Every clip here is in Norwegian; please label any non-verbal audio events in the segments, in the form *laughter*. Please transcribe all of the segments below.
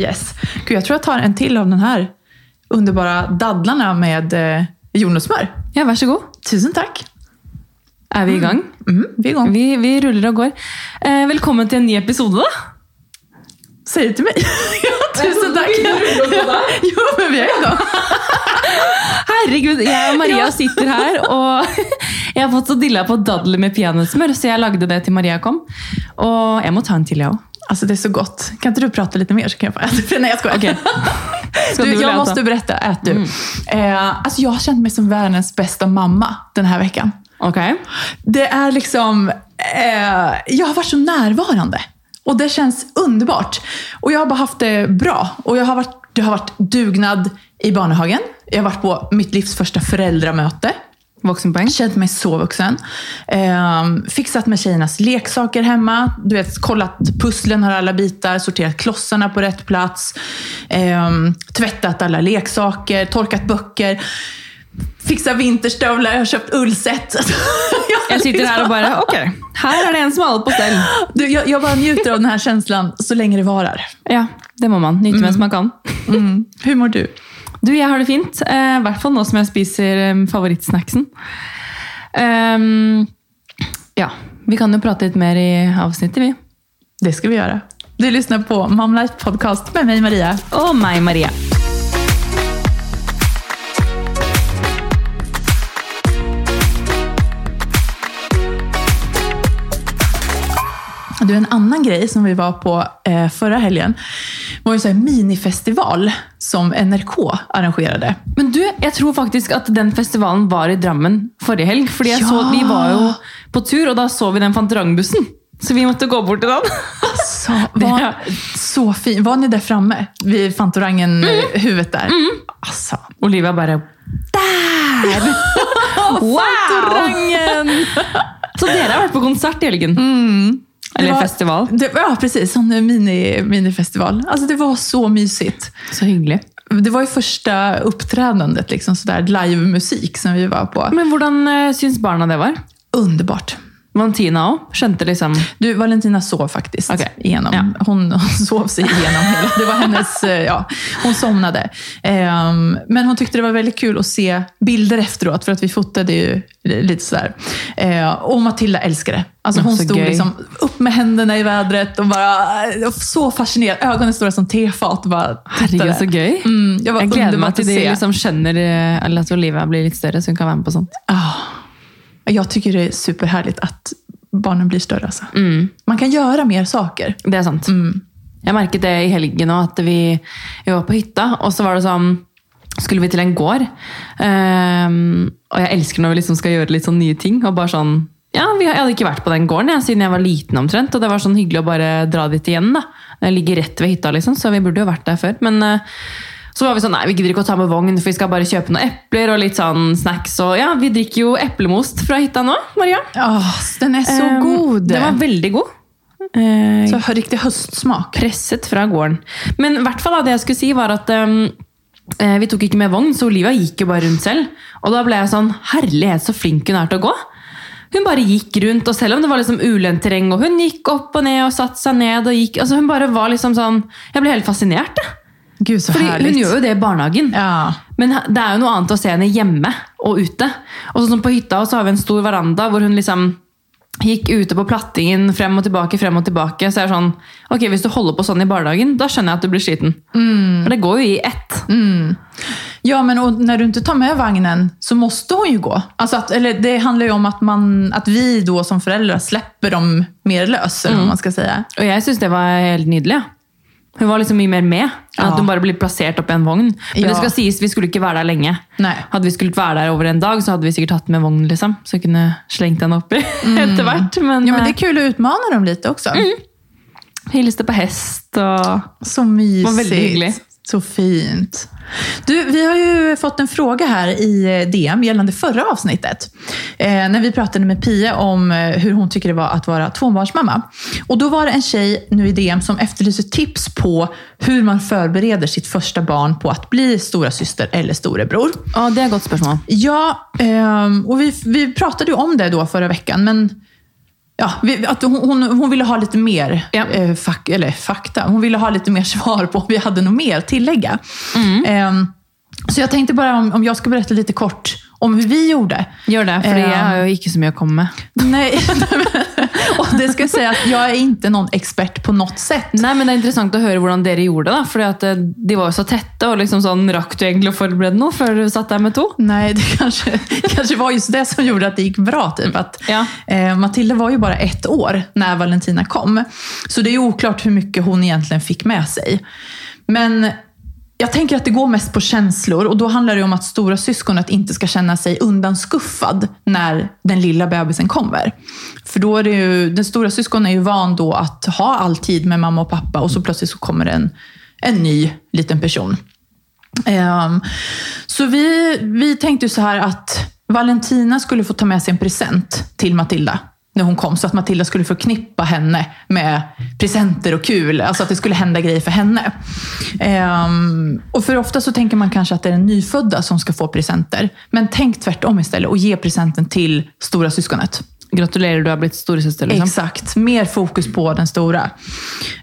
Yes. Gud, jag tror jag tar en till av den här underbara dadlarna med eh, jordnötssmör. Ja, vær så god. Tusen tack. Er vi i gang? Mm, vi är igång. Vi, vi ruller og går. Eh, velkommen til en ny episode, da. Säg det till mig. *laughs* ja, tusen tack. *laughs* *laughs* jo, men vi är igång. Herregud, jeg og Maria sitter her, og jeg har fått så dilla på dadler med peanøttsmør, så jeg lagde det til Maria kom. Og jeg må ta en til, jeg òg. Alltså det är så gott. Kan inte du prata lite mer så kan jag få äta? *laughs* Nej, jag skojar. Okay. *laughs* Ska Du, du jag äta? måste berätta, ät du. Eh, alltså jag har känt mig som världens bästa mamma den här veckan. Okay. Det är liksom, eh, jag har varit så närvarande. Och det känns underbart. Och jag har bara haft det bra. Och jag har varit, det har varit dugnad i barnehagen. Jag har varit på mitt livs första föräldramöte. Voksenpoeng. Känt mig så vuxen. Ehm, fixat med tjejernas leksaker hemma. Du vet, kollat pusslen har alla bitar, sorterat klossarna på rätt plats. Ehm, tvättat alla leksaker, torkat böcker. Fixat vinterstövlar, jag har köpt ullset. *laughs* Jeg sitter her og bare Ok, her er det en som har alt på stell. Du, jag, jag bara njuter av den här känslan så länge det varar. Ja, det må man. Nyte mens man kan. Mm. Hur mår du? Du, jeg har det fint. Eh, I hvert fall nå som jeg spiser eh, favorittsnacksen. Um, ja, vi kan jo prate litt mer i avsnittet, vi. Det skal vi gjøre. Du lyssnar på Mom podkast Podcast med meg, Maria. Og meg, Maria. Du, en annan grej som vi var på eh, förra helgen var ju så här minifestival som NRK arrangerade. Men du, jeg tror faktisk at den festivalen var i Drammen forrige helg. Fordi Ja! så, Vi var jo på tur, og da så vi den Fantorangbussen. Så vi måtte gå bort til den. Så, var, så fin. Var ni där framme vid fantorangen mm. huvudet där? Alltså, Olivia bare Der! wow! Fantorangen! *laughs* Så dere har vært på konsert i helgen? Eller var- festival? Det, ja, precis. Sån mini, minifestival. Alltså, det var så mysigt. Så hyggelig. Det var ju första uppträdandet, liksom, sådär livemusik som vi var på. Men hvordan uh, syns barna det var? Underbart. Valentina òg? Skjønte liksom Du, Valentina sov faktiskt okay. igenom. Ja. Hon, hon sov sig igenom hela. Det var hennes, eh, ja, hon somnade. Um, men hon tyckte det var väldigt kul att se bilder efteråt, för att vi fotade ju lite sådär. Uh, och Matilda älskade det. Alltså hon stod gøy. liksom upp med händerna i vädret och bara eh, så fascinerad. Ögonen stora som tefat. Herregud, så gøy. Mm, jag Jeg gleder meg til de liksom skjønner eh, eller at Olivia blir litt større, så hun kan være med på sånt. Ah, jag tycker det är superhärligt att barnen blir större. Alltså. Mm. Man kan göra mer saker. Det er sant. Mm. Jeg merket det i helgen òg, at vi, var på hytta, og så var det sånn Skulle vi til en gård. Um, og jeg elsker når vi liksom skal gjøre litt sånn nye ting. og bare sånn ja, vi, Jeg hadde ikke vært på den gården jeg, siden jeg var liten, omtrent. Og det var sånn hyggelig å bare dra dit igjen. da. Det ligger rett ved hytta, liksom, så vi burde jo vært der før. Men eh, så var vi sånn, nei, vi gidder ikke å ta med vogn, for vi skal bare kjøpe noen epler og litt sånn snacks. Og ja, vi drikker jo eplemost fra hytta nå, Maria. Åh, den er så um, god. Den var veldig god. Eh, Så har riktig høstsmak. presset fra gården. Men i hvert fall da, det jeg skulle si var at um, vi tok ikke med vogn, så Olivia gikk jo bare rundt selv. Og da ble jeg sånn, herlighet så flink hun er til å gå. Hun bare gikk rundt, og selv om det var liksom ulendt terreng, og hun gikk opp og ned og satte seg ned og gikk, altså hun bare var liksom sånn, jeg ble helt fascinert. jeg. Gud, så Fordi herlig. hun gjør jo det i barnehagen. Ja. Men det er jo noe annet å se henne hjemme og ute. Og sånn som på hytta så har vi en stor veranda hvor hun liksom gikk ute på plattingen frem og tilbake, frem og tilbake. Så er det sånn, ok, hvis du holder på sånn i barnehagen, da skjønner jeg at du blir sliten. For det går jo i ett. ja, men og når du ikke tar med vagnen så må hun jo gå. Altså at, eller det handler jo om at, man, at vi då som foreldre slipper dem mer løs. Mm. man skal si. Og jeg synes det var helt nydelig. ja. Hun var liksom mye mer med. Ja. At hun bare blir plassert opp i en vogn. Men Ja. det skal sies, vi skulle ikke være der lenge. Nei. Hadde vi skulle være der over en dag, så hadde vi sikkert hatt med vogn. liksom. Så jeg kunne slengt den oppi *laughs* etter hvert. Men, Ja, men det er är kul å utmana dem også. Mm. hilste på hest og Så mysigt. var veldig hyggligt. Så fint. Du, vi har ju fått en fråga här i DM gällande förra avsnittet. Eh, när vi pratade med Pia om eh, hur hon tycker det var att vara tvåbarnsmamma. Och då var det en tjej nu i DM som efterlyser tips på hur man förbereder sitt första barn på att bli stora syster eller storebror. Ja, det er ett godt spørsmål. Ja, eh, och vi, vi pratade ju om det då förra veckan, men ja, att hon, hon, ville ha lite mer Ja. eh, fak, eller fakta. Hon ville ha lite mer *laughs* svar på om vi hade något mer att tillägga. Mm. Eh, så jag tänkte bara om, om jag ska berätta lite kort om hur vi gjorde. Gjør det, for det jeg har jo ikke så mye å komme med. Nej, *laughs* och det ska jag säga att jag är inte någon expert på något sätt. Nei, men Det er interessant å høre hvordan dere gjorde det. da, fordi at eh, De var jo så tette, og liksom sånn, rakk du egentlig å forberede noe før du satt der med to? Nej, det kanske, kanske var just det som gjorde att det gick bra. Typ. Att, Ja. eh, Matilda var ju bara ett år när Valentina kom. Så det är oklart hur mycket hon egentligen fick med sig. Men jag tänker att det går mest på känslor och då handlar det om att stora syskonet inte ska känna sig undanskuffad när den lilla bebisen kommer. För då är det ju, den stora syskonen är ju van då att ha all tid med mamma och pappa och så plötsligt så kommer en, en ny liten person. Um, så vi, vi tänkte så här att Valentina skulle få ta med sig en present till Matilda när hon kom. Så att Matilda skulle förknippa henne med presenter och kul. Alltså att det skulle hända grejer för henne. Ehm, och för ofta så tänker man kanske att det är den nyfödda som ska få presenter. Men tänk tvärtom istället och ge presenten till stora syskonet. Gratulerer, du har blitt storesøster. Liksom. Exakt, mer fokus på den stora.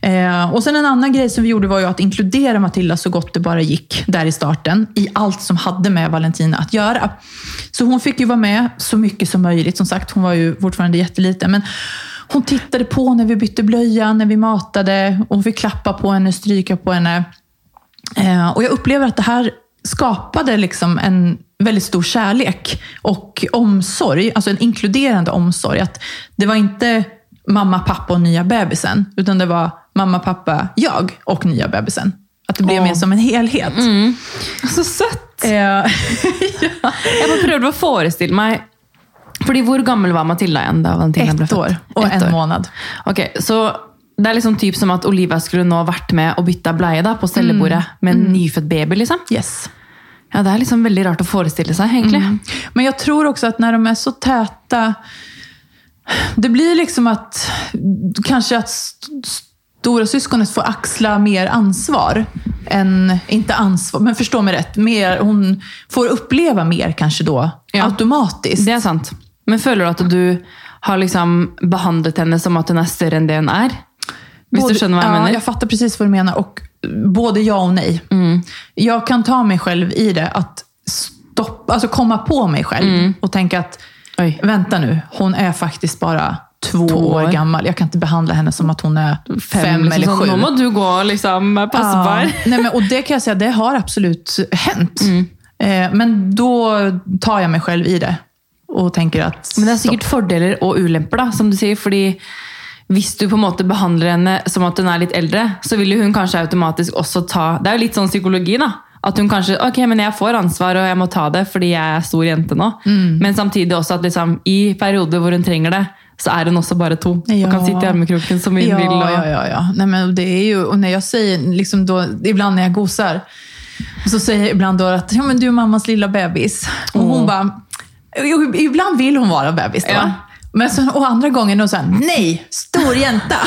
Eh, och sen en annan grej som vi gjorde var ju att inkludera Matilda så gott det bara gick där i starten i allt som hade med Valentina att göra. Så hon fick ju vara med så mycket som möjligt. Som sagt, hon var ju fortfarande jätteliten. Men hon tittade på när vi bytte blöja, när vi matade. Och hon fick klappa på henne, stryka på henne. Eh, och jag upplever att det här skapade liksom en väldigt stor kärlek och omsorg, alltså en inkluderande omsorg. Att det var inte mamma, pappa och nya bebisen, utan det var mamma, pappa, jag och nya bebisen. Att det blev oh. mer som en helhet. Så søtt! Eh, *laughs* ja. Jeg bare prøvde å forestille meg Fordi Hvor gammel var Matilda igjen da Valentina ble Ett født? år och en måned. månad. Ok, Så det er liksom typ som at Olivia skulle nå vært med og bytta bleie da, på stellebordet med en nyfødt baby. liksom. Yes. Ja, Det er liksom veldig rart å forestille seg, egentlig. Men jeg tror også at når de er så täta, det blir liksom at Kanskje at st- syskonet får axla mer ansvar. enn Ikke ansvar, men forstå meg rett. Mer, hun får oppleve mer kanskje, da. Ja. Automatisk. Det er sant. Men føler du at du har liksom behandlet henne som at hun er større enn det hun er? Hvis Både- du skjønner hva jeg ja, mener? Jag fattar precis vad du menar. Och både ja och nej. Jag kan ta mig själv i det. Att stoppa, alltså komma på mig själv och tänka att Oj. vänta nu, hon är faktiskt bara två, Två år år. gammal. Jag kan inte behandla henne som att hon är fem, liksom eller sju. Nå må du gå liksom passe på Ja. *laughs* Nej, men, och det kan jag säga, det har absolut hänt. Mm. Eh, men då tar jag mig själv i det och tänker att Men det er stopp. sikkert fordeler og ulemper, da, som du sier. fordi hvis du på en måte behandler henne som at hun er litt eldre, så vil hun kanskje automatisk også ta Det er jo litt sånn psykologi, da. At hun kanskje ok, men jeg får ansvar og jeg må ta det fordi jeg er stor jente nå. Mm. Men samtidig også at liksom, i perioder hvor hun trenger det, så er hun også bare to. Og kan sitte i armekroken som hun ja, vil. Og, Ja, ja, ja. Nei, men det er jo, og når jeg sier, liksom då, ibland når jeg goser, så sier jeg ibland da at ja, men du er mammas lilla bebis. Og hun bare ibland vill hon vara bebis då. Ja. Men sen, och andra gången då här, nej, stor jänta. *laughs*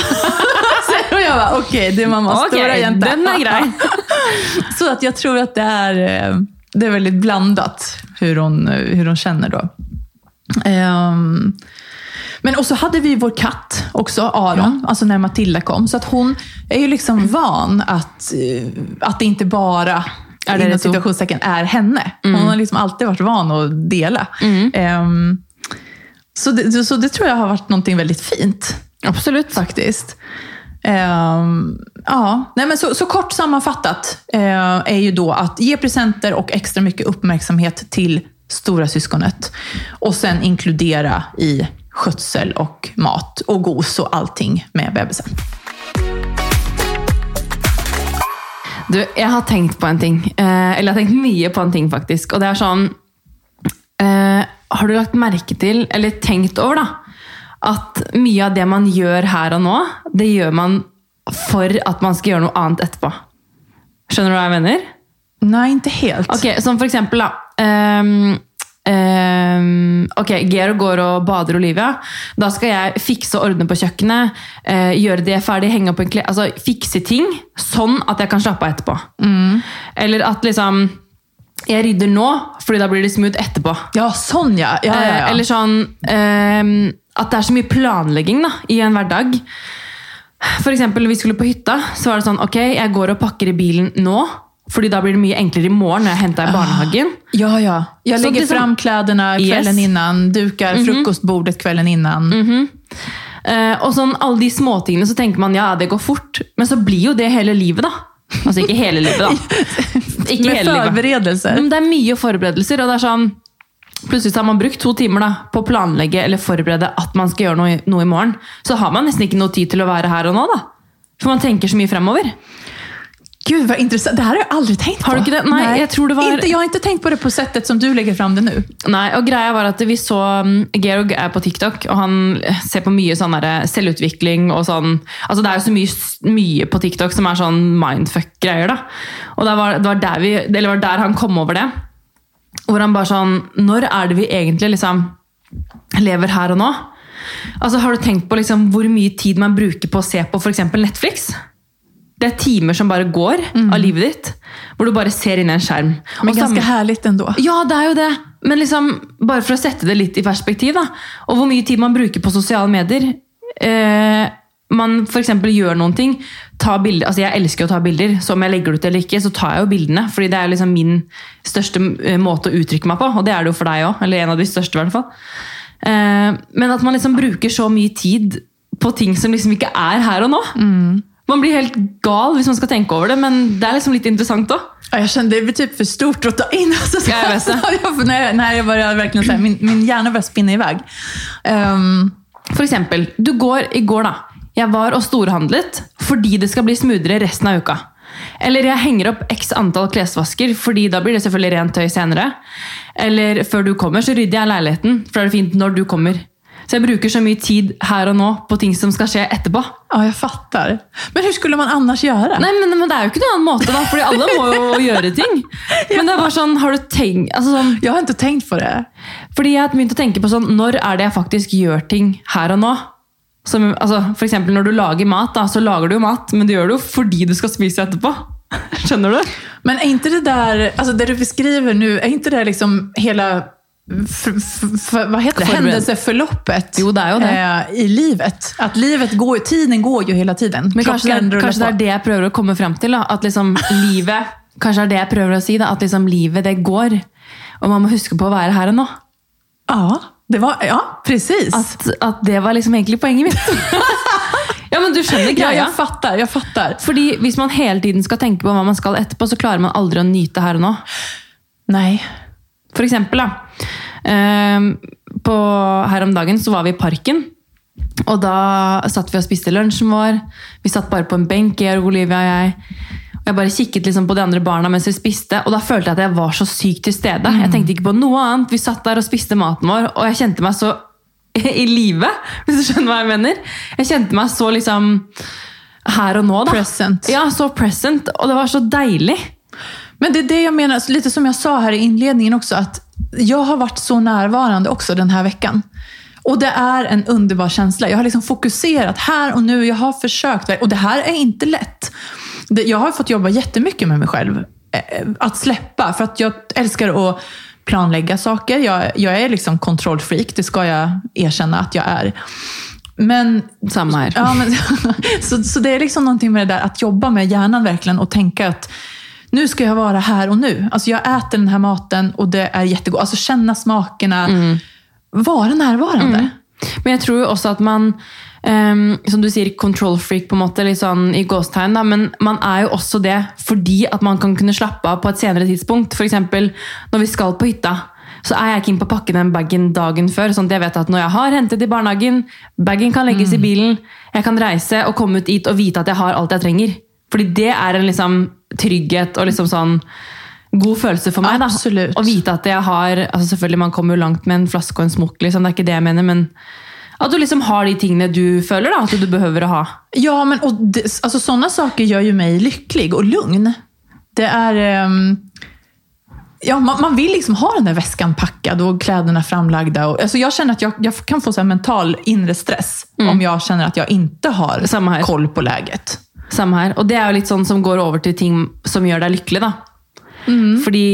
så och jag bara, okej, det är mamma, Ok, stora jänta. den är grei. *laughs* Så att jag tror att det är, eh, det är väldigt blandat hur hon, hur hon känner då. Um, men och så hade vi vår katt också, Aron, alltså när Matilda kom. Så att hon är ju liksom van att, eh, att det inte bara Är det inom situationstecken är henne. Hon har liksom alltid varit van att dela. Mm. Ehm, så, det, så det tror jag har varit någonting väldigt fint Absolutt. faktiskt. Ehm, ja, nej men så, så kort sammanfattat eh, är ju då att ge presenter och extra mycket uppmärksamhet till stora syskonet. Och sen inkludera i skötsel och mat och gos och allting med bebisen. Du, jeg har tenkt på en ting. Eh, eller jeg har tenkt mye på en ting, faktisk. Og det er sånn eh, Har du lagt merke til, eller tenkt over, da, at mye av det man gjør her og nå, det gjør man for at man skal gjøre noe annet etterpå? Skjønner du hva jeg mener? Nei, ikke helt. Ok, Som for eksempel, da. Um, um, ok, Gero går og bader Olivia. Da skal jeg fikse og ordne på kjøkkenet. Uh, gjøre det ferdig, henge opp en klær Altså fikse ting sånn at jeg kan slappe av etterpå. Eller at liksom Jeg rydder nå, fordi da blir det smooth etterpå. Ja, sånn, ja. ja, ja, Eh, ja. Eller sånn ehm, at det er så mye planlegging da, i en hverdag. For eksempel, vi skulle på hytta, så var det sånn, ok, jeg går og pakker i bilen nå, fordi da blir det mye enklere i morgen når jeg henter i barnehagen. Ja, ja. Jag Så lägger liksom- fram klærne kvelden Yes. innan, dukar frukostbordet kvelden innan. Eh, og sånn alle de småtingene, så tenker man ja, det går fort. Men så blir jo det hele livet, da. Altså ikke hele livet, da. *laughs* Ikke Med hele livet. Men det er mye forberedelser, og det er sånn Plutselig så har man brukt to timer da, på å planlegge eller forberede at man skal gjøre noe, noe i morgen. Så har man nesten ikke noe tid til å være her og nå, da. For man tenker så mye fremover. Gud vad intressant. Det här har jag aldrig tänkt på. Har du inte det? Nej, jag tror det var- Inte, jag har inte tänkt på det på sättet som du lägger fram det nu. Nei, og greia var at vi så um, Georg er på TikTok, og han ser på mye sånn der selvutvikling og sånn Altså det er jo så mye, mye på TikTok som er sånn mindfuck-greier, da. Og det var, det, var der vi, det var der han kom over det. Hvor han bare sånn Når er det vi egentlig liksom lever her og nå? Altså Har du tenkt på liksom hvor mye tid man bruker på å se på f.eks. Netflix? Det er timer som bare går av livet ditt, hvor du bare ser inn i en skjerm. Men Og ganska herlig ennå. ja, det er jo det. Men liksom, bare for å sette det litt i perspektiv, da. Og hvor mye tid man bruker på sosiale medier. Eh, man eksempel gjør noen ting. Ta bilder, altså Jeg elsker å ta bilder, så om jeg legger det ut eller ikke, så tar jeg jo bildene. fordi det er liksom min største eh, måte å uttrykke meg på. Og det er det jo for deg òg. Eller en av de største, i hvert fall. Eh, men at man liksom bruker så mye tid på ting som liksom ikke er her og nå. Man blir helt gal hvis man skal tenke over det, men det er liksom litt interessant òg. Jeg jag kände det blir typ för stort att ta in. Alltså, så, Ja, jag det. jag, när, när jag började verkligen så här, min, min hjärna började spinna iväg. Um, For eksempel, du går i går da. Jeg var og storhandlet fordi det skal bli smoothere resten av uka. Eller jeg henger opp x antall klesvasker, fordi da blir det selvfølgelig rent tøy senere. Eller før du kommer, så rydder jeg leiligheten, for da er det fint når du kommer. Så jeg bruker så mye tid her og nå på ting som skal skje etterpå. ja, jeg fatter. Men hvordan skulle man annars gjøre? Nei, men, men det er jo ikke noen annen måte, da, fordi alle må jo *laughs* gjøre ting. Men det er bare sånn, har du tenkt altså sånn, Jeg har ikke tenkt på det. Fordi jeg har begynt å tenke på sånn, når er det jeg faktisk gjør ting her og nå? Som, altså, for eksempel når du lager mat, da, så lager du jo mat, men du gjør det jo fordi du skal spise etterpå. *laughs* Skjønner du? Men er ikke det der, altså det du beskriver nu, er ikke det liksom hela f, heter det? Händelseförloppet Jo, det är ju det. eh, i livet? Att livet går, tiden går ju hela tiden. Men kanskje det, er, kanskje det er det jeg prøver å komme frem til. Da. At liksom livet Kanskje det er det jeg prøver å si. Da. At liksom livet, det går. Og man må huske på å være her og nå. Ja, det var, ja, precis. At, at det var liksom egentlig poenget mitt. *laughs* ja, men du skjønner ja, jeg fatter, jeg fatter. Fordi hvis man hele tiden skal tenke på hva man skal etterpå, så klarer man aldri å nyte her og nå. Nei. For eksempel, da. Ehm, på, her om dagen så var vi i parken. Og da satt vi og spiste lunsjen vår. Vi satt bare på en benk, Georg, Olivia og jeg. Og jeg bare kikket liksom på de andre barna mens vi spiste, og da følte jeg at jeg var så sykt til stede. Jeg tenkte ikke på noe annet. Vi satt der og spiste maten vår, og jeg kjente meg så *laughs* i live, hvis du skjønner hva jeg mener. Jeg kjente meg så liksom her og nå, da. Present. Ja, så present. Og det var så deilig. Men det er det jeg mener, litt som jeg sa her i innledningen også, att jag har varit så närvarande också den här veckan. Och det är en underbar känsla. Jag har liksom fokuserat här och nu. Jag har försökt. Och det här är inte lätt. Jeg Jag har fått jobba jättemycket med mig själv. eh, Att släppa. För att jag älskar att planlägga saker. Jag, jag är liksom kontrollfreak. Det ska jag erkänna att jag är. Men Samme her. Ja, men, *laughs* så, så det är liksom någonting med det där att jobba med hjärnan verkligen och tänka att nu ska jag vara här och nu. Alltså jag äter den här maten och det är jättegott. Alltså känna smakerna. Vara närvarande. Men jeg tror også at man um, Som du sier, control freak på en måte, litt sånn i gåstegn, da, men man er jo også det fordi at man kan kunne slappe av på et senere tidspunkt. F.eks. når vi skal på hytta, så er jeg keen på å pakke den bagen dagen før. sånn at jeg vet at når jeg har hentet i barnehagen, bagen kan legges i bilen, jeg kan reise og komme ut dit og vite at jeg har alt jeg trenger. Fordi det er en liksom trygghet og liksom sånn god følelse for meg. da. Absolutt. Å vite at jeg har altså Selvfølgelig, man kommer jo langt med en flaske og en smokk, liksom, det er ikke det jeg mener, men at du liksom har de tingene du føler da, at du behøver å ha. Ja, men og det, altså, Sånne saker gjør jo meg lykkelig og lugn. Det er um, Ja, man, man vil liksom ha den där pakket, og och kläderna framlagda. Jeg kjenner at jeg att jag, jag kan få så mental indre stress om jeg kjenner at jeg ikke har koll på läget. Samme her. Og det er jo litt sånn som går over til ting som gjør deg lykkelig. da. Fordi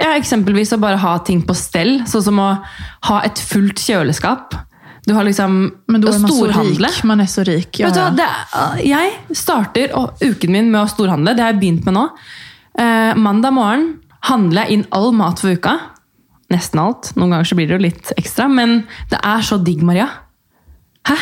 ja, Eksempelvis å bare ha ting på stell, sånn som å ha et fullt kjøleskap. Du har liksom Men du er storhandle. så rik. Man er så rik. Ja, du ja. det er, jeg starter uken min med å storhandle. Det har jeg begynt med nå. Eh, mandag morgen handler jeg inn all mat for uka. Nesten alt. Noen ganger så blir det jo litt ekstra. Men det er så digg, Maria. Hæ?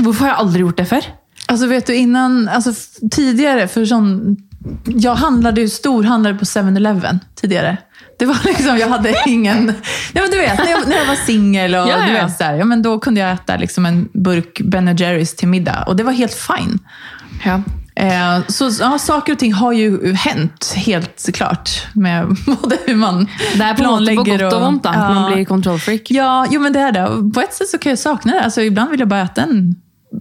Hvorfor har jeg aldri gjort det før? Alltså vet du, innan, alltså tidigare, för sån, jag handlade ju storhandlade på 7-Eleven tidigare. Det var *laughs* liksom, jag hade ingen... Nej, men du vet, när jag, när jag var singel och Ja, du vet, så här, ja, men då kunde jag äta liksom en burk Ben Jerrys till middag. Och det var helt fine. Ja. Eh, så ja, saker och ting har ju hänt, helt klart. Med *laughs* både hur man Det er på planlägger på gott og vondt da, man blir kontrollfreak. Ja, jo, men det är det. På ett sätt så kan jag sakna det. Alltså, ibland vill jag bara äta en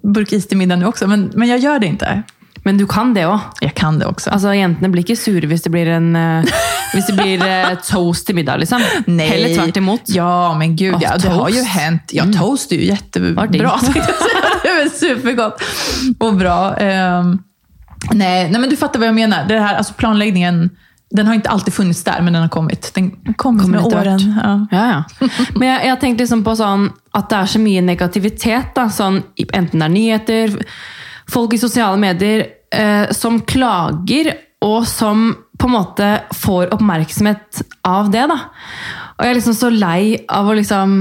burk is till middag nu också, men, men jag gör det inte. Men du kan det òg. Jeg kan det også. Altså, jentene blir ikke sure hvis det blir, en, eh, *laughs* hvis det blir eh, toast til middag. liksom. Heller tvert imot. Ja, men gud ja. Det har jo hendt. Ja, toast er jo säga. det er supergodt og bra. Um, nei, nei, men du fatter hva jeg mener. Det her, altså planläggningen, den har inte alltid funnits där, men den har kommit. Den kommer, kommit Kommer med åren. Ja. Ja, ja. *laughs* Men jeg har tenkt liksom på sånn at det er så mye negativitet. Da, sånn, enten det er nyheter, folk i sosiale medier eh, som klager, og som på en måte får oppmerksomhet av det. Da. Og jeg er liksom så lei av å liksom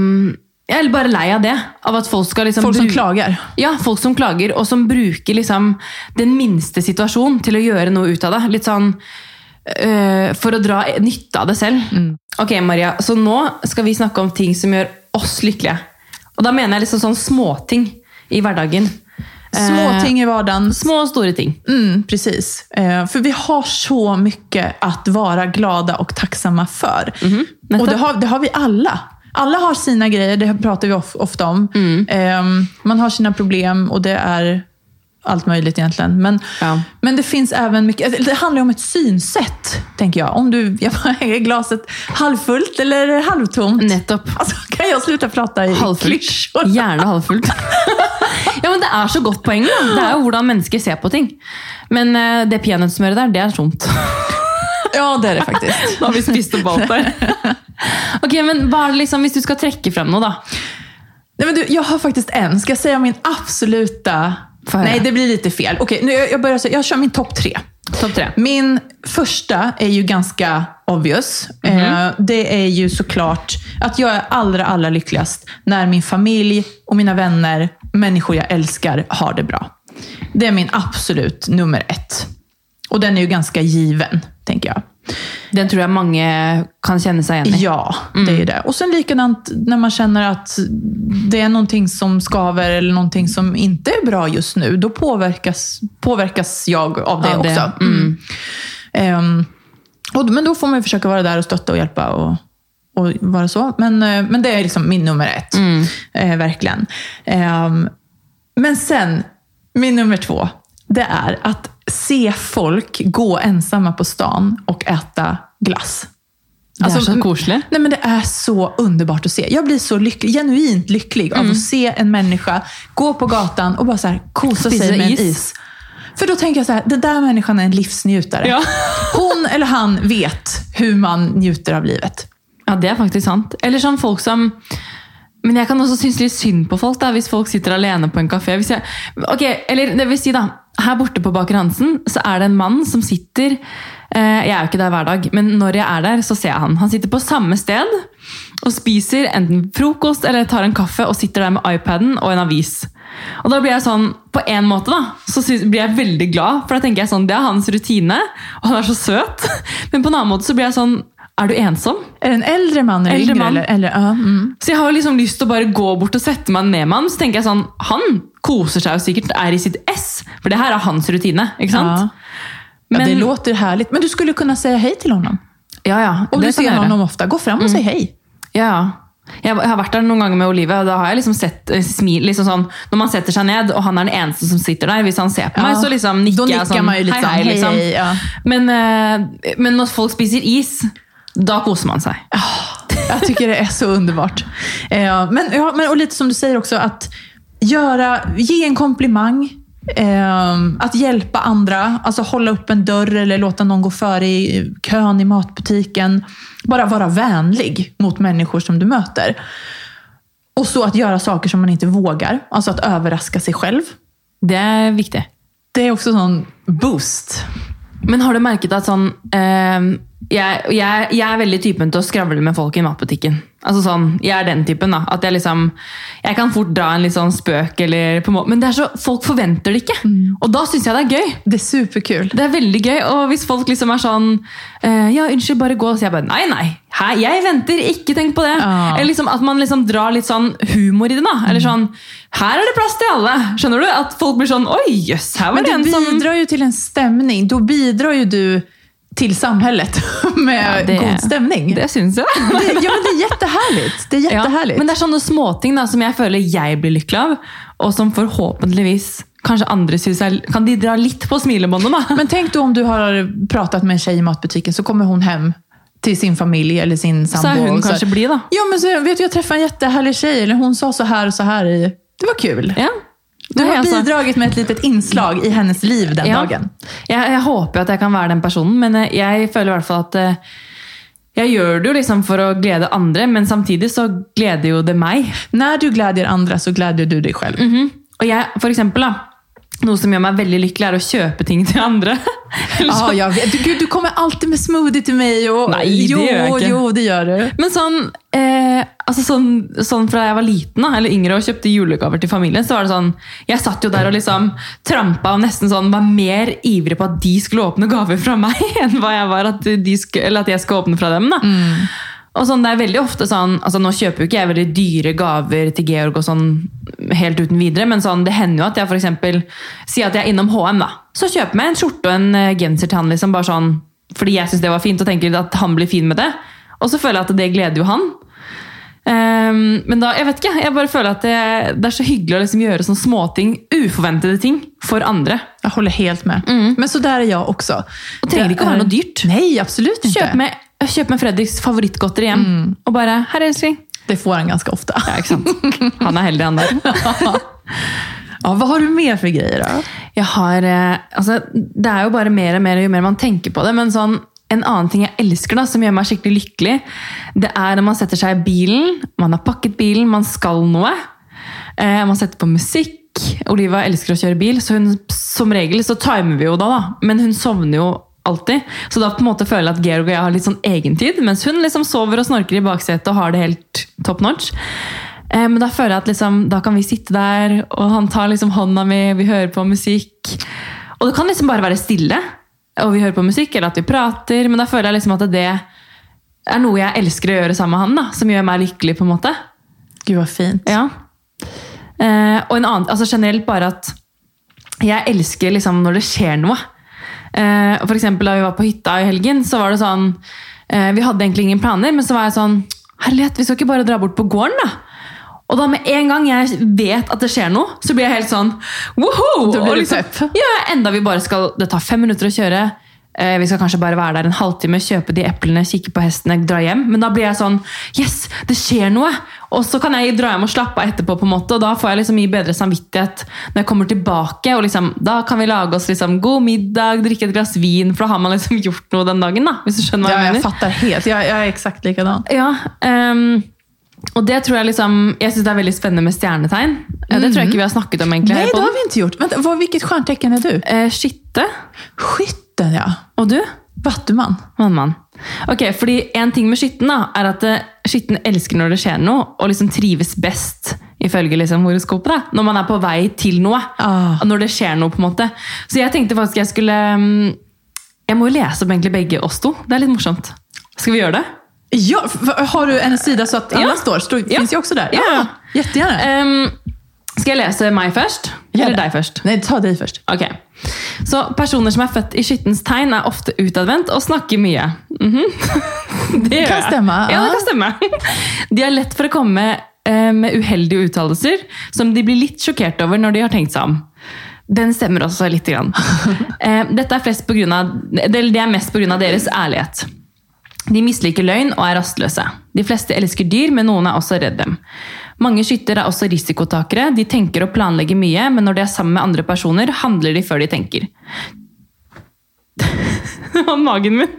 Jeg er bare lei av det. Av at folk skal liksom Folk som klager. Ja, folk som klager, og som bruker liksom den minste situasjonen til å gjøre noe ut av det. Litt sånn øh, For å dra nytte av det selv. Ok, Maria, så nå skal vi snakke om ting som gjør oss lykkelige. Og da mener jeg liksom sånn småting i hverdagen. Små Eh, ting i vardagen. Små og store ting. Mm, precis. For för vi har så mycket att vara glada och tacksamma för. -hmm. Och det har, det har vi alla. Alla har sina grejer, det pratar vi ofte ofta om. Eh, man har sina problem och det är allt möjligt egentligen. Men, Ja. men det finns även mycket, det handlar ju om ett synsätt, tänker jag. Om du, jag bara, *laughs* är glaset halvfullt eller halvtomt? Nettopp. Alltså, kan jag sluta prata i Halvfullt. klyschor? Gjerne halvfullt. *laughs* ja, men Det er så godt poeng. Da. Det er jo hvordan mennesker ser på ting. Men uh, det peanøttsmøret der, det er tomt. Ja, det är det faktiskt. Da *laughs* har vi spist opp alt der. ok, men hva er det liksom, Hvis du skal trekke frem noe, da. Nej, men du, jag har faktiskt en. Ska jag säga min absoluta... Nej, det blir lite fel. Okej, nu, jag, jag, börjar, säga- jag kör min topp tre. Topp tre. Min första är ju ganska obvious. Eh, det är ju såklart att jag är allra, allra lyckligast när min familj och mina vänner, människor jag älskar, har det bra. Det är min absolut nummer ett. Och den är ju ganska given, tänker jag. Den tror jeg mange kan kjenne seg igjen i. Ja, det är det. Och sen likadant när man känner att det är någonting som skaver eller någonting som inte är bra just nu. Då påverkas, påverkas jag av det Av det, också. Mm. Um, och, men då får man försöka vara där och stötta och hjälpa och, och vara så. Men, eh, men det är liksom min nummer ett. Eh, verkligen. Ehm, men sen, min nummer två, det är att se folk gå ensamma på stan och äta glass. Det er så koselig. Nei, men det er så underbart å se. Jeg blir så lykkelig, genuint lykkelig av å se en menneske gå på gatan og bare så här kosa seg sig med is. en is. For da tenker jeg så här, det der människan er en livsnjutare. Ja. Hun eller han vet hvordan man njuter av livet. Ja, det er faktisk sant. Eller sånn folk som Men jeg kan også synes litt synd på folk da, hvis folk sitter alene på en kafé. Hvis jeg, ok, eller det vil si da, Her borte på Baker Hansen så er det en mann som sitter eh, Jeg er jo ikke der hver dag, men når jeg er der, så ser jeg han. Han sitter på samme sted og spiser enten frokost eller tar en kaffe og sitter der med iPaden og en avis. Og da blir jeg sånn, På en måte da, så blir jeg veldig glad, for da tenker jeg sånn, det er hans rutine, og han er så søt. *laughs* Men på en annen måte så blir jeg sånn Er du ensom? Er det en eldre mann eller eldre yngre? man. Eller, eller, uh, mm. Så jeg har liksom lyst til å bare gå bort og sette meg ned med han. Så tenker jeg sånn, Han koser seg jo sikkert, er i sitt ess. For det her er hans rutine. ikke sant? Ja. Ja, det låter herlig. Men du skulle kunne si hei til honom. Ja, ja. Om du sier ser honom ofta, gå fram og si hei. Ja. Jeg har vært der noen ganger med Olive, og da har jeg liksom sett eh, smil, liksom sånn, Når man setter seg ned, og han er den eneste som sitter der, hvis han ser på Ja. meg, så liksom nikker nikker jeg nickar sånn jeg ju hei, sånn, hei, liksom. hei, ja. Men, eh, men når folk spiser is, da koser man seg. Jag tycker det är så underbart. Eh, men, ja, men, och lite som du säger också, att göra, ge en komplimang. Eh, att hjälpa andra, alltså hålla upp en dörr eller låta någon gå före i kön i matbutiken. Bara vara vänlig mot människor som du möter. Och så att göra saker som man inte vågar. Alltså att överraska sig själv. Det er viktig. Det är också sån boost. Men har du merket at sånn eh, jeg, jeg, jeg er veldig typen til å skravle med folk i matbutikken. Altså sånn, Jeg er den typen. da, at Jeg liksom, jeg kan fort dra en litt sånn spøk, eller på måte, men det er så, folk forventer det ikke. Og da syns jeg det er gøy. Det er superkul. Det er veldig gøy. Og hvis folk liksom er sånn eh, Ja, unnskyld, bare gå. Så jeg bare Nei, nei. Hæ, jeg venter. Ikke tenk på det. Ah. Eller liksom At man liksom drar litt sånn humor i det. da. Eller sånn Her er det plass til alle. Skjønner du? At folk blir sånn Oi, jøss, her var Men det det en som bidrar jo til en stemning. Da bidrar jo du till samhället *laughs* med Ja, det- god stemning. Det syns jeg. *laughs* Det, ja, men det er jättehärligt. Det är Ja, jättehärligt. men det er sånne småting da, som jeg føler jeg blir lykkelig av, og som forhåpentligvis kanskje andre synes er Kan de dra litt på smilebåndet, da? Men tenk du om du har pratet med en tjej i matbutikken, så kommer hun hem till sin familj eller sin sambo. hun så här, kanskje blid, da. Ja, men så, vet du, jag träffade en jättehärlig tjej. Eller hon sa så här och så här. I, det var kul. Ja. Du har altså, bidragit med et litet inslag i hennes liv den ja. dagen. Jeg, jeg håper at jeg kan være den personen, men eh, jeg føler i hvert fall at eh, jeg gjør det jo liksom for å glede andre, men samtidig så gleder jo det meg. Når du gleder andre, så gleder du deg selv. Mm -hmm. Og jeg, for eksempel, da, noe som gjør meg veldig lykkelig, er å kjøpe ting til andre. *laughs* Eller Ja. Du, Gud, du kommer alltid med smoothie til meg! Og, Nei, det jo, gjør jeg ikke. jo, det gjør du. Men sånn, eh, altså sånn, sånn fra jeg var liten da, eller yngre og kjøpte julegaver til familien, så var det sånn Jeg satt jo der og liksom trampa og nesten sånn var mer ivrig på at de skulle åpne gaver fra meg, *laughs* enn hva jeg var at, de skulle, eller at jeg skulle åpne fra dem. da. Og sånn, det er veldig ofte sånn, altså Nå kjøper jo ikke jeg veldig dyre gaver til Georg og sånn helt uten videre, men sånn, det hender jo at jeg eksempel, sier at jeg er innom HM, da. Så kjøper jeg en skjorte og en eh, genser til han, liksom, bare sånn, fordi jeg syns det var fint, og tenker at han blir fin med det. Og så føler jeg at det gleder jo han. Um, men da, jeg vet ikke, jeg bare føler at det, det er så hyggelig å liksom gjøre sånne småting, uforventede ting, for andre. Jeg holder helt med. Men så der er jeg også. Og trenger ikke å være noe dyrt. Nei, absolutt ikke. Kjøp med, kjøp meg Fredriks favorittgodteri hjem, og bare 'Her, elskling'. Det får han ganske ofte. Ja, ikke sant? Han er heldig, han der. *laughs* Ja, hva har du mer for greier, da? Jeg har, eh, altså, det er jo bare mer og mer jo mer man tenker på det, men sånn, en annen ting jeg elsker da, som gjør meg skikkelig lykkelig, det er når man setter seg i bilen, man har pakket bilen, man skal noe, eh, man setter på musikk, Oliva elsker å kjøre bil, så hun, som regel så timer vi jo da, da, men hun sovner jo alltid, så da på en måte føler jeg at Georg og jeg har litt sånn egentid, mens hun liksom sover og snorker i baksetet og har det helt top notch. Eh, Men da føler jeg at liksom, da kan vi sitte der, og han tar liksom hånda mi, vi hører på musikk. Og det kan liksom bare være stille, og vi hører på musikk, eller at vi prater. Men da føler jeg liksom at det er noe jeg elsker å gjøre sammen med han, da, som gjør meg lykkelig. på en måte. Gud vad fint. Ja. Eh, og en annen, altså generelt bare at jeg elsker liksom når det skjer noe. Eh, for eksempel da vi var på hytta i helgen, så var det sånn eh, Vi hadde egentlig ingen planer, men så var jeg sånn Herlighet, vi skal ikke bare dra bort på gården, da? Og da med en gang jeg vet at det skjer noe, så blir jeg helt sånn woho! Da blir Og liksom, ja, enda vi bare skal Det tar fem minutter å kjøre. Eh, Vi skal kanskje bare være der en halvtime, kjøpe de eplene, kikke på hestene, dra hjem. Men da blir jeg sånn Yes, det skjer noe! Og så kan jeg dra hjem og slappe av etterpå, på en måte, og da får jeg liksom mye bedre samvittighet når jeg kommer tilbake. og liksom, Da kan vi lage oss liksom god middag, drikke et glass vin, for da har man liksom *laughs* gjort noe den dagen. da, hvis du skjønner hva Ja, jeg jag mener. fatter helt. jeg, jeg er eksakt likedan. Ja, um, og det tror jeg liksom Jeg syns det er veldig spennende med stjernetegn. Mm. Det tror jeg ikke vi har snakket om egentlig. Nei, det har vi ikke gjort. Vänta, hvilket stjernetegn er du? Eh, Skytte. Skytten, ja. Og du? Vattumann. Vannmann. Ok, fordi En ting med skytten da, er at skitten skytten elsker når det skjer noe, og liksom trives best, ifølge liksom horoskopet, da, når man er på vei til noe. Ah. Når det skjer noe, på en måte. Så jeg tenkte faktisk jeg skulle mm, Jeg må jo lese opp egentlig begge oss to. Det er litt morsomt. Skal vi gjøre det? Ja, har du en sida så at alle Ja. står? står Ja. Fins jo også der? Ja. jättegärna. Um, skal jeg lese meg først? Eller deg først? Nei, ta deg først. Ok. Så personer som er født i skyttens tegn, er ofte utadvendt og snakker mye. Mhm. *laughs* det gjør Kan stemme, Ja, det kan stemme. *laughs* De er lett for å komme eh, med uheldige uttalelser som de blir litt sjokkert over når de har tenkt seg om. Den stemmer også litt. Grann. *laughs* Eh, Dette er, flest på grunn av, det er mest pga. deres ærlighet. De misliker løgn og er rastløse. De fleste elsker dyr, men noen er også redd dem. Mange skytter er også risikotakere. De tenker og planlegger mye, men når de er sammen med andre personer, handler de før de tenker. *laughs* Det var magen min.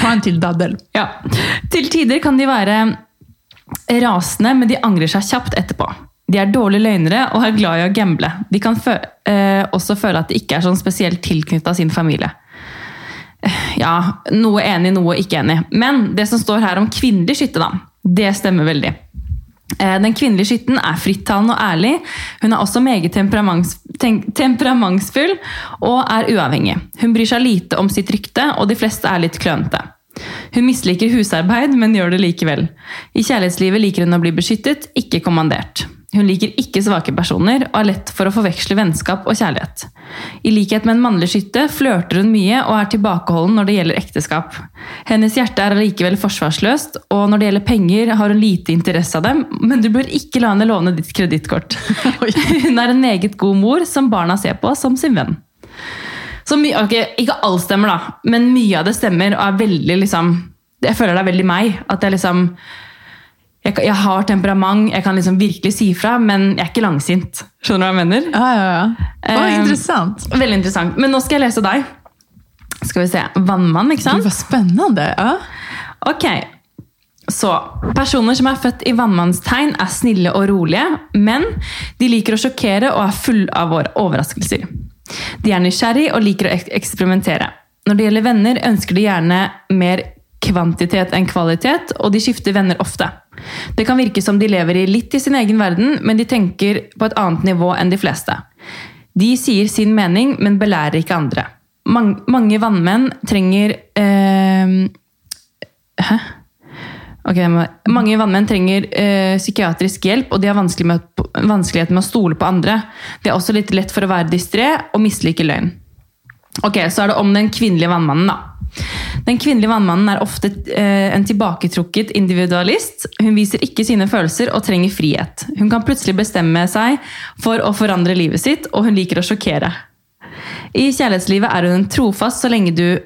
Ta en til daddel. Ja. Til tider kan de være rasende, men de angrer seg kjapt etterpå. De er dårlige løgnere og er glad i å gamble. De kan fø eh, også føle at de ikke er sånn spesielt tilknytta sin familie. Eh, Ja, noe enig, noe ikke enig. Men det som står her om kvinnelig skytte, da, det stemmer veldig. Eh, Den kvinnelige skytten er frittalende og ærlig. Hun er også meget temperaments, temperamentsfull og er uavhengig. Hun bryr seg lite om sitt rykte, og de fleste er litt klønete. Hun misliker husarbeid, men gjør det likevel. I kjærlighetslivet liker hun å bli beskyttet, ikke kommandert. Hun liker ikke svake personer og er lett for å forveksle vennskap og kjærlighet. I likhet med en mannlig skytte flørter hun mye og er tilbakeholden når det gjelder ekteskap. Hennes hjerte er allikevel forsvarsløst, og når det gjelder penger har hun lite interesse av dem, men du bør ikke la henne låne ditt kredittkort. *laughs* Hun er en meget god mor som barna ser på som sin venn. Så mye, okay, Ikke alt stemmer, da, men mye av det stemmer. og er veldig liksom, Jeg føler det er veldig meg. At jeg liksom jeg, jeg har temperament, jeg kan liksom virkelig si fra, men jeg er ikke langsint. Skjønner du hva jeg mener? Ja, ja, ja. Vad Eh, intressant. Veldig interessant. Men nå skal jeg lese deg. Skal vi se. Vannmann, ikke sant? Det var spennende. Ja. Ok. Så personer som er født i vannmannstegn, er snille og rolige, men de liker å sjokkere og er full av våre overraskelser. De er nysgjerrig og liker å ek eksperimentere. Når det gjelder venner, ønsker de gjerne mer kvantitet enn kvalitet, og de skifter venner ofte. Det kan virke som de lever i litt i sin egen verden, men de tenker på et annet nivå enn de fleste. De sier sin mening, men belærer ikke andre. Mang mange vannmenn trenger eh, Hæ? Ok, Mange vannmenn trenger eh, psykiatrisk hjelp, og de har vanskelig med, vanskeligheter med å stole på andre. De er også litt lett for å være distré og mislike løgn. Ok, Så er det om den kvinnelige vannmannen. da. Den kvinnelige vannmannen er ofte eh, en tilbaketrukket individualist. Hun viser ikke sine følelser og trenger frihet. Hun kan plutselig bestemme seg for å forandre livet sitt, og hun liker å sjokkere. I kjærlighetslivet er hun trofast så lenge, du,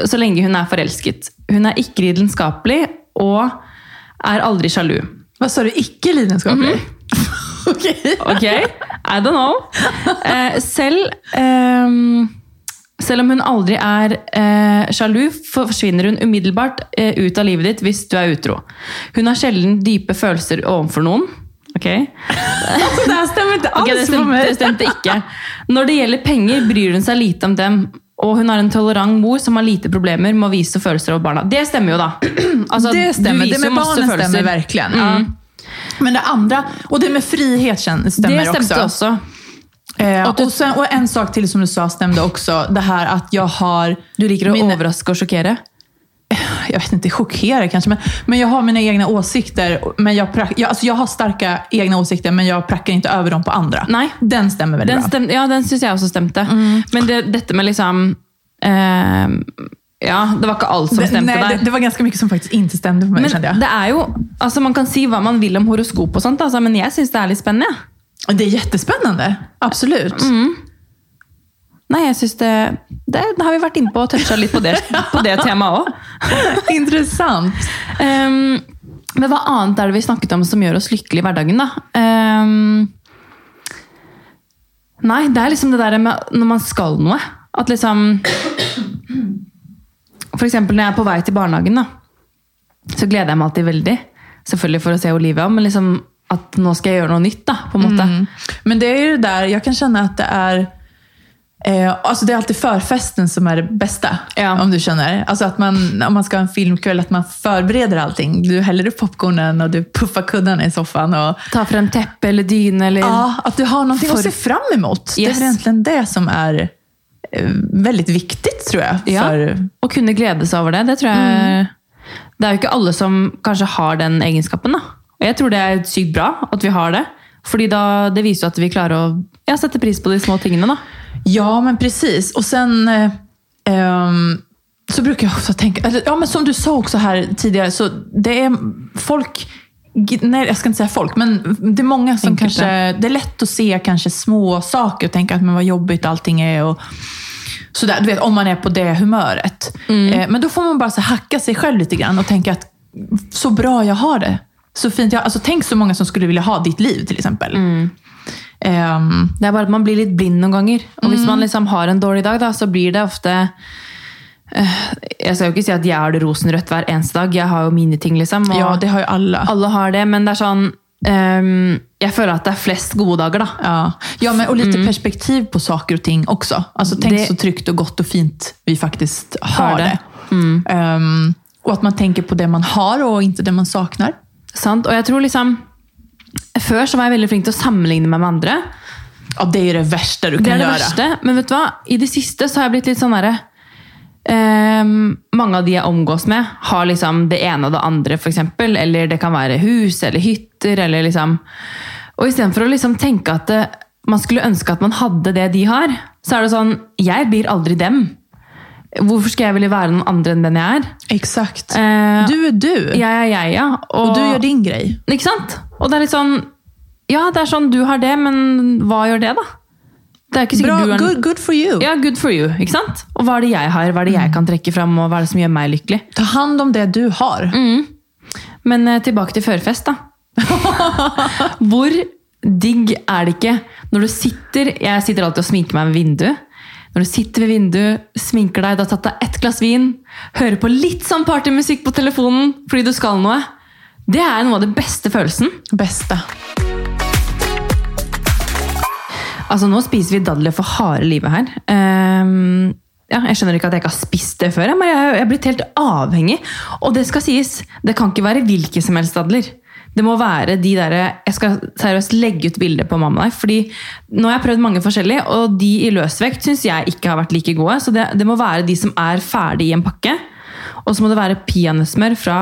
så lenge hun er forelsket. Hun er ikke lidenskapelig og er aldri sjalu. Hva sa du? Ikke lidenskapelig? *laughs* Mm -hmm. Ok, I don't know. Eh, selv, eh, selv om hun aldri er eh, sjalu, forsvinner hun umiddelbart eh, ut av livet ditt hvis du er utro. Hun har sjelden dype følelser overfor noen. Ok, *laughs* det här stämmer inte det, stemte, det stemte ikke. Når det gjelder penger, bryr hun seg lite om dem. Og hun har en tolerant mor som har lite problemer med å vise følelser over barna. Det stemmer jo, da. *clears throat* Altså, Det stemmer. Det med barnen følelser. stämmer verkligen. Ja. Men det andre, og det med frihet stemmer stämmer Det också. også. Eh, og, sen, og, en sak til som du sa stemte også. Det her at jeg har... Du liker å Mine- overraske og sjokkere? Jag vet inte, chockerad kanske, men, men jag har mina egna åsikter. Men jag, prack, jag, alltså jag har starka egna åsikter, men jag prackar inte över dem på andra. Nej. Den stämmer väldigt Den, bra. stem, ja, den syns jeg også stemte. Men det, dette med liksom eh, Ja, det var ikke alt som Det, stemte der. det, det var ganska mycket som faktiskt inte stämde på mig, Men kände jag. det er jo, altså Man kan si hva man vil om horoskop, og sånt, altså, men jeg syns det er litt spennende. Det är jättespännande, absolut. Nei, jeg synes det, det, har vi vært inne på og toucha litt på det, *laughs* på det temaet òg. *laughs* Interessant. Um, men hva annet er det vi snakket om som gjør oss lykkelige i hverdagen, da? Um, nei, det er liksom det der med når man skal noe. At liksom eksempel når jeg er på vei til barnehagen, da. Så gleder jeg meg alltid veldig. Selvfølgelig for å se Olivia, men liksom at nå skal jeg gjøre noe nytt, da. på en måte. Men det er jo det jeg jag kan kjenne at det är eh, alltså det är alltid förfesten som är det bästa. Ja. Om du känner. Alltså att man, om man ska ha en filmkväll, att man förbereder allting. Du häller upp popcornen och du puffar kuddarna i soffan. Och, Ta frem teppe eller dyne eller ja, att du har noe För- att se fram emot. Det är egentlig väl egentligen det som är Veldig väldigt viktigt, tror jag. Ja, För, Å kunne glede seg over det, det tror jeg Det er jo ikke alle som kanskje har den egenskapen. da. Og jeg tror det er sykt bra at vi har det. Fordi da, det viser jo at vi klarer å ja, sette pris på de små tingene. da. Ja, men precis. Och sen eh, ehm, så brukar jag också tänka, ja men som du sa också här tidigare, så det är folk, nej jag ska inte säga folk, men det är många som Enkelt, kanske, det är lätt att se kanske små saker och tänka att men vad jobbigt allting är. Och, sådär, du vet, om man är på det humöret. Eh, men då får man bara så hacka sig själv lite grann och tänka att så bra jag har det. Så fint jag, alltså, tänk så många som skulle vilja ha ditt liv till exempel. Ehm, Det er bare at man blir litt blind noen ganger. Og hvis man liksom har en dårlig dag, da, så blir det ofte Jeg skal jo ikke si at jeg har det rosenrødt hver eneste dag. Jeg har jo mine ting, liksom. Ja, det har jo alle. Alle har det, men det er sånn um, Jeg føler at det er flest gode dager, da. Ja, ja men, Og litt mm. perspektiv på saker og ting også. Altså, tenk Det- så trygt og godt og fint vi faktisk har Har det. det. Um, og at man tenker på det man har og ikke det man savner. Sant? Og jeg tror liksom Før så var jeg veldig flink til å sammenligne meg med andre. Og det er det verste du kan Det er det gjøre. verste. Men vet du hva? I det siste så har jeg blitt litt sånn derre ehm, Mange av de jeg omgås med, har liksom det ene og det andre, f.eks. Eller det kan være hus eller hytter. eller liksom... Og istedenfor å liksom tenke at det, man skulle ønske at man hadde det de har, så er det sånn Jeg blir aldri dem. Hvorfor skal jeg ville være noen andre enn den jeg er? Exakt. Eh, Du er du. Jeg er jeg, ja. Og du gjør din grei. Ikke sant? Og det er litt sånn Ja, det er sånn, du har det, men hva gjør det, da? Det er ikke sikkert Bra, du er good, good for you. Ja, good for you. ikke sant? Og hva er det jeg har? Hva er det jeg kan trekke fram, og hva er det som gjør meg lykkelig? Ta hand om det du har. Men eh, tilbake til førfest, da. *laughs* Hvor digg er det ikke når du sitter Jeg sitter alltid og sminker meg ved vinduet. Når du sitter ved vinduet, sminker deg, du har tatt deg ett glass vin, hører på litt sånn partymusikk på telefonen fordi du skal noe. Det er noe av det beste følelsen. Beste. Altså, nå spiser vi dadler for harde livet her. Um, ja, jeg skjønner ikke at jeg ikke har spist det før, men jeg jeg er blitt helt avhengig. Og det skal sies, det kan ikke være hvilke som helst dadler. Det må være de der, Jeg skal seriøst legge ut bilder på mamma der, fordi nå har jeg prøvd mange forskjellige, og de i løsvekt syns jeg ikke har vært like gode. Så det, det må være de som er ferdig i en pakke. Og så må det være peanøttsmør fra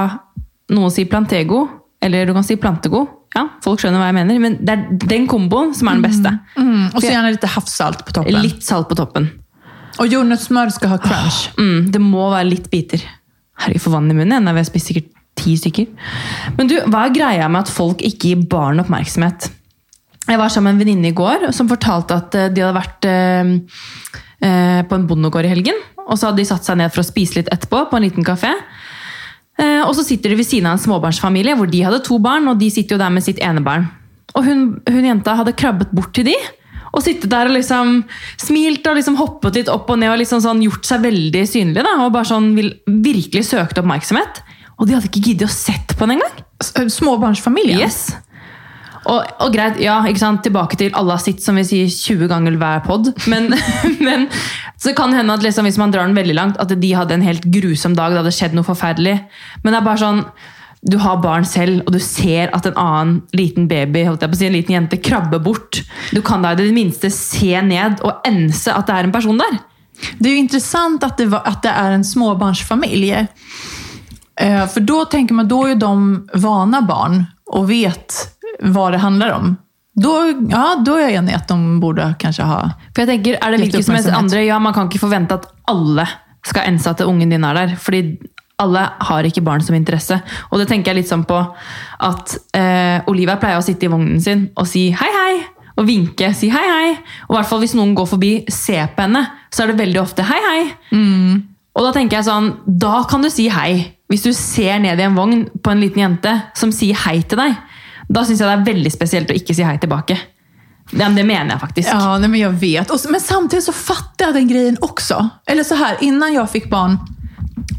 noen sier Plantego, eller du kan si Plantego. Ja, folk skjønner hva jeg mener, men det er den komboen som er den beste. Mm. Och så gjerne litt havsalt på toppen. Litt salt på toppen. Og jordnøttsmør skal ha crunch. Mm, det må være litt biter. Herregud, får vann i munnen. Vi har spist sikkert ti stykker. Men du, hva er greia med at folk ikke gir barn oppmerksomhet? Jeg var sammen med en venninne i går som fortalte at eh, de hadde vært eh, eh, på en bondegård i helgen. Og så hadde de satt seg ned for å spise litt etterpå på en liten kafé. Og så sitter de ved siden av en småbarnsfamilie hvor de hadde to barn, og de sitter jo der med sitt ene barn. Og hun, hun jenta hadde krabbet bort til de, og sittet der og liksom smilt og liksom hoppet litt opp og ned og liksom sånn gjort seg veldig synlig. da, Og bare sånn virkelig søkte oppmerksomhet. Og de hadde ikke giddet å sett på den engang. Småbarnsfamilie? Yes. Og, og greit, ja, ikke sant, tilbake til alle har sitt, som vi sier 20 ganger hver pod. Men, *laughs* men så kan det hende at liksom, hvis man drar den veldig langt, at de hadde en helt grusom dag. Det hadde skjedd noe forferdelig. Men det er bare sånn, du har barn selv, og du ser at en annen liten baby, holdt jeg på å si, en liten jente, krabber bort. Du kan da i det minste se ned og ense at det er en person der. Det er jo interessant at det, var, at det er en småbarnsfamilj. Eh, för då tänker man, då är de vana barn och vet vad det handlar om. Då, ja, då är jag enig att de borde kanske ha... For jeg tenker, er det hvilke som helst andre? Ja, man kan ikke forvente at alle skal ense at ungen din er der. Fordi alle har ikke barn som interesse. Og det tenker jeg litt sånn på at eh, Olivia pleier å sitte i vognen sin og si hei, hei. Og vinke, si hei, hei. Og i hvert fall hvis noen går forbi, ser på henne, så er det veldig ofte hei, hei. Og da tenker jeg sånn, da kan du si hei. Hvis du ser ned i en vogn på en liten jente som sier hei til deg, da syns jeg det er veldig spesielt å ikke si hei tilbake. Ja, men det mener jeg faktisk. Ja, men jag vet. Och, men samtidig så fattar jeg den grejen også. Eller så här, innan jeg fikk barn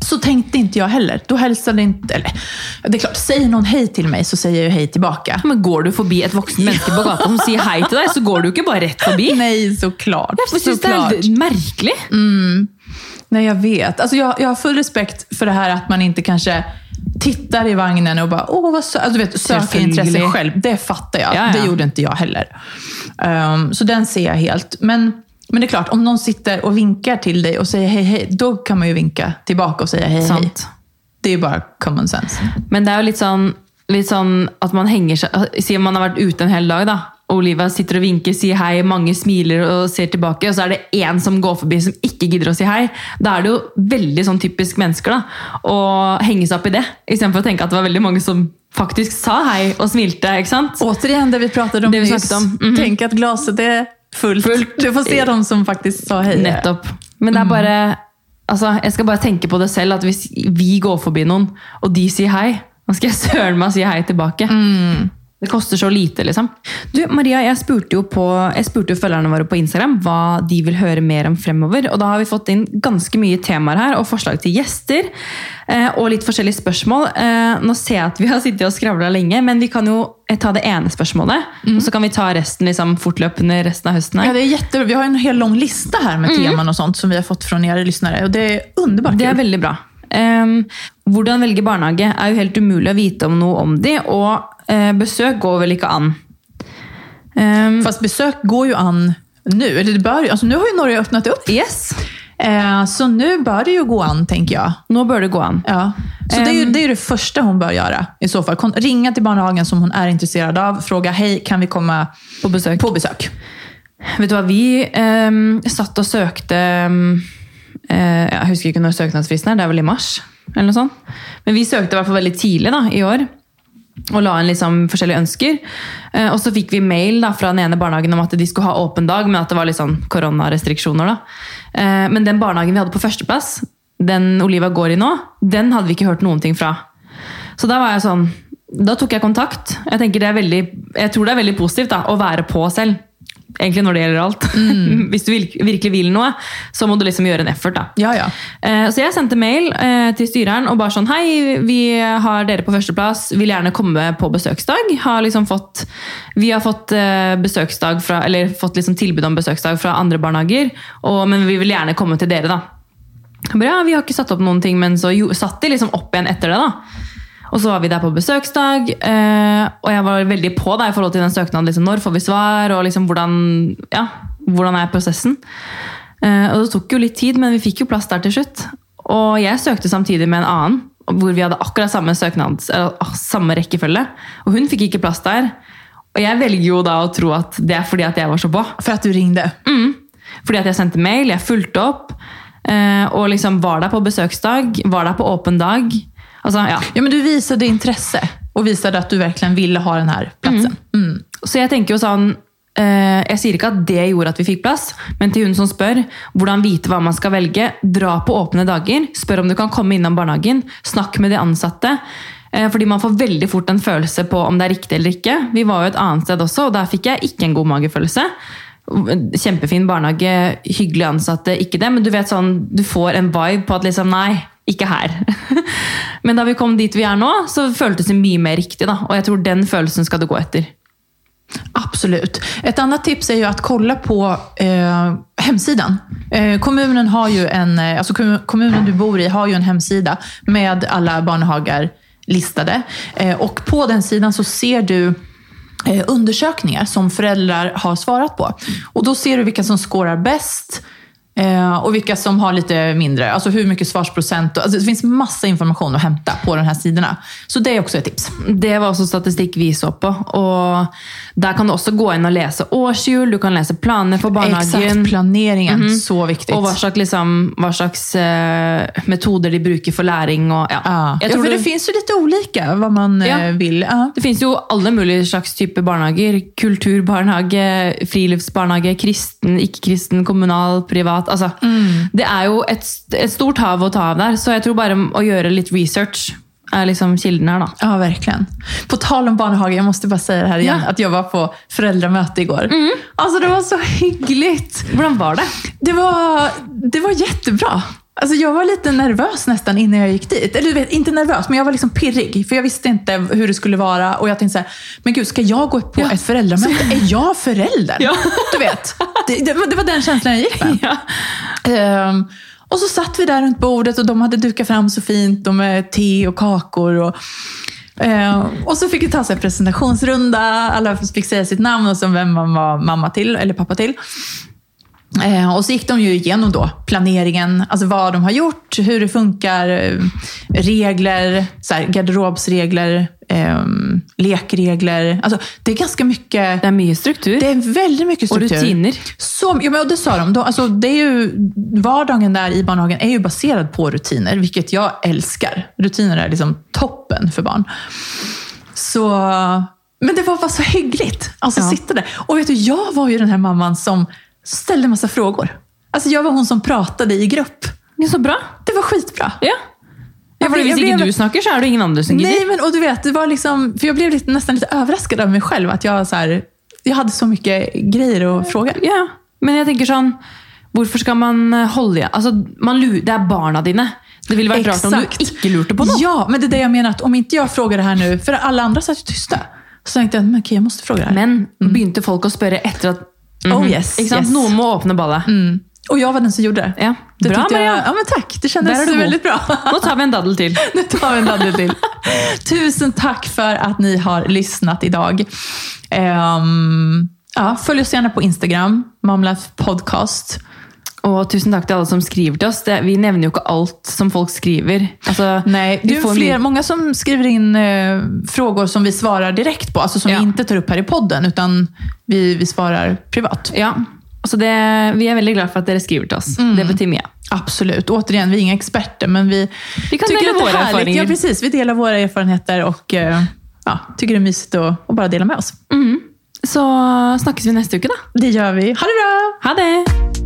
så tenkte ikke jeg heller. Da hälsade inte... Eller, det är klart, säger någon hej till mig så sier jeg ju hej tillbaka. Men går du forbi et voksen menneske på gata som sier hei til deg, så går du ikke bare rett forbi. Nej, såklart. Jeg synes det er merkelig. Nej, jag vet. Alltså, jag, jag har full respekt för det här att man inte kanske tittar i vagnen och bara, åh vad sö-" alltså, du vet, söker intresse själv. Det fattar jag. Ja, ja. Det gjorde inte jag heller. Um, så den ser jag helt. Men, men det är klart, om någon sitter och vinkar till dig och säger hej, hej, då kan man ju vinka tillbaka och säga hej, hej. Det är ju bara common sense. Men det er ju litt sånn, litt sånn at man henger seg Si man har vært ute en hel dag, da. Og Olivia sitter og vinker, sier hei, mange smiler og ser tilbake, og så er det én som går forbi som ikke gidder å si hei. Da er det jo veldig sånn typisk mennesker da, å henge seg opp i det. Istedenfor å tenke at det var veldig mange som faktisk sa hei og smilte. ikke sant? Återigen det vi pratade om Det vi nyss. om. -hmm. Tenk at glaset er fullt. Du får se dem som faktisk sa hei. Nettopp. Men det er bare altså, Jeg skal bare tenke på det selv, at hvis vi går forbi noen, og de sier hei, da skal jeg søren meg si hei tilbake. Det koster så lite, liksom. Du, Maria, jeg spurte jo, på, jeg spurte jo følgerne våre på Instagram hva de vil høre mer om fremover. Og da har vi fått inn ganske mye temaer her, og forslag til gjester. Eh, og litt forskjellige spørsmål. Eh, nå ser jeg at vi har sittet og skravla lenge, men vi kan jo eh, ta det ene spørsmålet. Og så kan vi ta resten liksom, fortløpende resten av høsten. Her. Ja, det er jättebra. Vi har en hel lang liste her med mm. temaer og sånt som vi har fått fra dere lyttere, og det er underbart Det er veldig bra. Um, hvordan velge barnehage er jo helt umulig å vite om noe om de, og eh, besøk går vel ikke an. Um, Fast besøk går jo an nå. Eller det bør, alltså nu har jo Norge åpnet opp. yes, Eh, så nå bør det jo gå an, tenker jeg. nå bør det gå an. Ja. Så det, er, ju, Ehm. det er det første hun bør gjøre. i så fall. Ringe Ringa barnehagen barnhagen som hun er interessert av. Spørre hej, kan vi komme På besøk. på besøk? Vet du hva, vi um, satt og søkte eh, Jeg husker ikke når søknadsfristen er, det er vel i mars? eller noe sånt. Men vi søkte i hvert fall veldig tidlig da, i år. Og la inn liksom forskjellige ønsker. Eh, og så fikk vi mail da, fra den ene barnehagen om at de skulle ha åpen dag, men at det var litt sånn koronarestriksjoner. da. Eh, men den barnehagen vi hadde på førsteplass, den Oliva går i nå, den hadde vi ikke hørt noen ting fra. Så da var jeg sånn Da tok jeg kontakt. Jeg, det er veldig, jeg tror det er veldig positivt da, å være på selv. Egentlig når det gjelder alt. *laughs* Hvis du virkelig vil noe, så må du liksom gjøre en effort. da. Ja, ja. Eh, Så jeg sendte mail eh, til styreren og bare sånn Hei, vi har dere på førsteplass, vil gjerne komme på besøksdag. Har liksom fått, vi har fått eh, besøksdag fra, eller fått liksom tilbud om besøksdag fra andre barnehager, og, men vi vil gjerne komme til dere, da. Bare, ja, vi har ikke satt opp noen ting, men så jo, satt de liksom opp igjen etter det. da. Og så var vi der på besøksdag, eh, og jeg var veldig på da, i forhold til den søknaden. Liksom, når får vi svar, og liksom, hvordan, ja, hvordan er prosessen? Eh, og Det tok jo litt tid, men vi fikk jo plass der til slutt. Og jeg søkte samtidig med en annen, hvor vi hadde akkurat samme søknads, eller, ah, samme rekkefølge. Og hun fikk ikke plass der. Og jeg velger jo da å tro at det er fordi at jeg var så på. For at du ringde. Fordi at jeg sendte mail, jeg fulgte opp, eh, og liksom var der på besøksdag, var der på åpen dag. Altså, ja. Ja, men du visade intresse och visade att du verkligen ville ha den här platsen. Mm. Så jeg tenker jo sånn eh, Jeg sier ikke at det gjorde at vi fikk plass, men til hun som spør hvordan vite hva man skal velge, dra på åpne dager. Spør om du kan komme innom barnehagen. Snakk med de ansatte. Eh, fordi man får veldig fort en følelse på om det er riktig eller ikke. Vi var jo et annet sted også, og der fikk jeg ikke en god magefølelse. Kjempefin barnehage, hyggelige ansatte, ikke det, men du vet sånn, du får en vibe på at liksom, nei, ikke her. *laughs* men da vi kom dit vi er nå, så føltes det mye mer riktig, da. Og jeg tror den følelsen skal du gå etter. Absolut. Et annet tips er jo å kolla på eh, hemsidan. Eh, kommunen, har jo en, altså kommunen du bor i har jo en hemsida med alle barnehager listade. Eh, og på den sidan så ser du eh, undersökningar som föräldrar har svarat på. Og da ser du vilka som skårar bäst eh, och vilka som har lite mindre. Alltså hur mycket svarsprocent. och- Alltså det finns massa information att hämta på de här sidorna. Så det är också ett tips. Det var også statistikk vi så på. Og der kan du også gå inn og lese årshjul, du kan lese planer for barnehagen. Exakt, planeringen. Så viktigt. Og hva slags, liksom, hva slags eh, metoder de bruker for læring. Og, ja. Jeg ja tror för det finnes finns ju lite olika vad man Ja. eh, vill. Ja. det finnes jo alle mulige slags typer barnehager. Kulturbarnehage, friluftsbarnehage, kristen, ikke-kristen, kommunal, privat. Altså, Det er jo et, et stort hav å ta av der, så jeg tror bare å gjøre litt research er liksom kilden her. da. ja, verkligen. På tal om barnhage, jag måste bara säga det här igen, Ja. att jag var på föräldramöte igår. Alltså det var så hyggligt. Hvordan var det? Det var, det var jättebra. Alltså jag var lite nervös nästan innan jag gick dit. Eller du vet, inte nervös, men jag var liksom pirrig. För jag visste inte hur det skulle vara. Och jag tänkte så här, men gud, ska jag gå på Ja. ett föräldramöte? Är jag föräldern? Ja. Du vet, det, det, var- det var den känslan jag gick med. Ja. Um, och så satt vi där runt bordet och de hade dukat fram så fint och med te och kakor. Och, ehm, och så fick vi ta en presentationsrunda. Alla fick säga sitt namn och så vem man var mamma till, eller pappa till. Eh, och så gick de ju igenom då planeringen, alltså vad de har gjort, hur det funkar, eh, regler, så här, garderobsregler, eh, lekregler. Alltså, det är ganska mycket, Det er mye struktur. det är väldigt mycket og Och rutiner. Så, ja, men, och det sa de. Då, alltså, det är ju, vardagen där i barnhagen är ju baserad på rutiner, vilket jag älskar. Rutiner är liksom toppen för barn. Så, men det var bara så hyggligt. Alltså Ja. sitta där. Och vet du, jag var ju den här mamman som ställde massa frågor. Alltså jag var hon som pratade i grupp. Ja, så bra. Det var skitbra. Ja. Blev- hvis jag ikke blev- du snakker, så er det ingen andre som gidder. Nej, men och du vet, det var liksom, för jag blev lite, nästan lite överraskad av mig själv. Att jag, så här, jag hade så mycket grejer att fråga. Ja, men jeg tenker sånn Hvorfor skal man holde? Altså, man det er barna dine. Det ville vært rart om du ikke lurte på noe. Ja, men det är det jag menar. Att om inte jag frågar det här nu, för alla andra satt ju tysta. Så tänkte jag, men okay, jag måste fråga det här. Men begynte folk å spørre etter at Oh, Mhm. yes, Ikke sant? yes. Noen må åpne ballet. Mm. Och jag var den som gjorde det. Ja. det Bra, Maria! jag, Ja, men tack. Det kändes det väldigt bra. *laughs* Nå tar vi en daddel til. *laughs* Nu tar vi en daddel till. *laughs* Tusen tack för att ni har lyssnat idag. Um, ja, följ oss gärna på Instagram, Mamlife Podcast. Og tusen takk til alle som skriver til oss. Det, vi nevner jo ikke alt som folk skriver. Altså, Nej, det er är fler, många som skriver inn eh, frågor som vi svarar direkt på, alltså som Ja. vi ikke tar opp her i podden, utan vi, vi svarar privat. Ja, så det, Vi er veldig glad for at dere skriver til oss. Mm. Det betyr mye. Absolut. Återigen, vi er ingen experter, men vi, Vi kan tycker våre erfarenheter. Ja, precis. Vi deler våre erfarenheter och uh, ja, tycker det er mysigt att, att bara dela med oss. Så snakkes vi neste uke, da. Det gjør vi. Ha det bra! Ha det!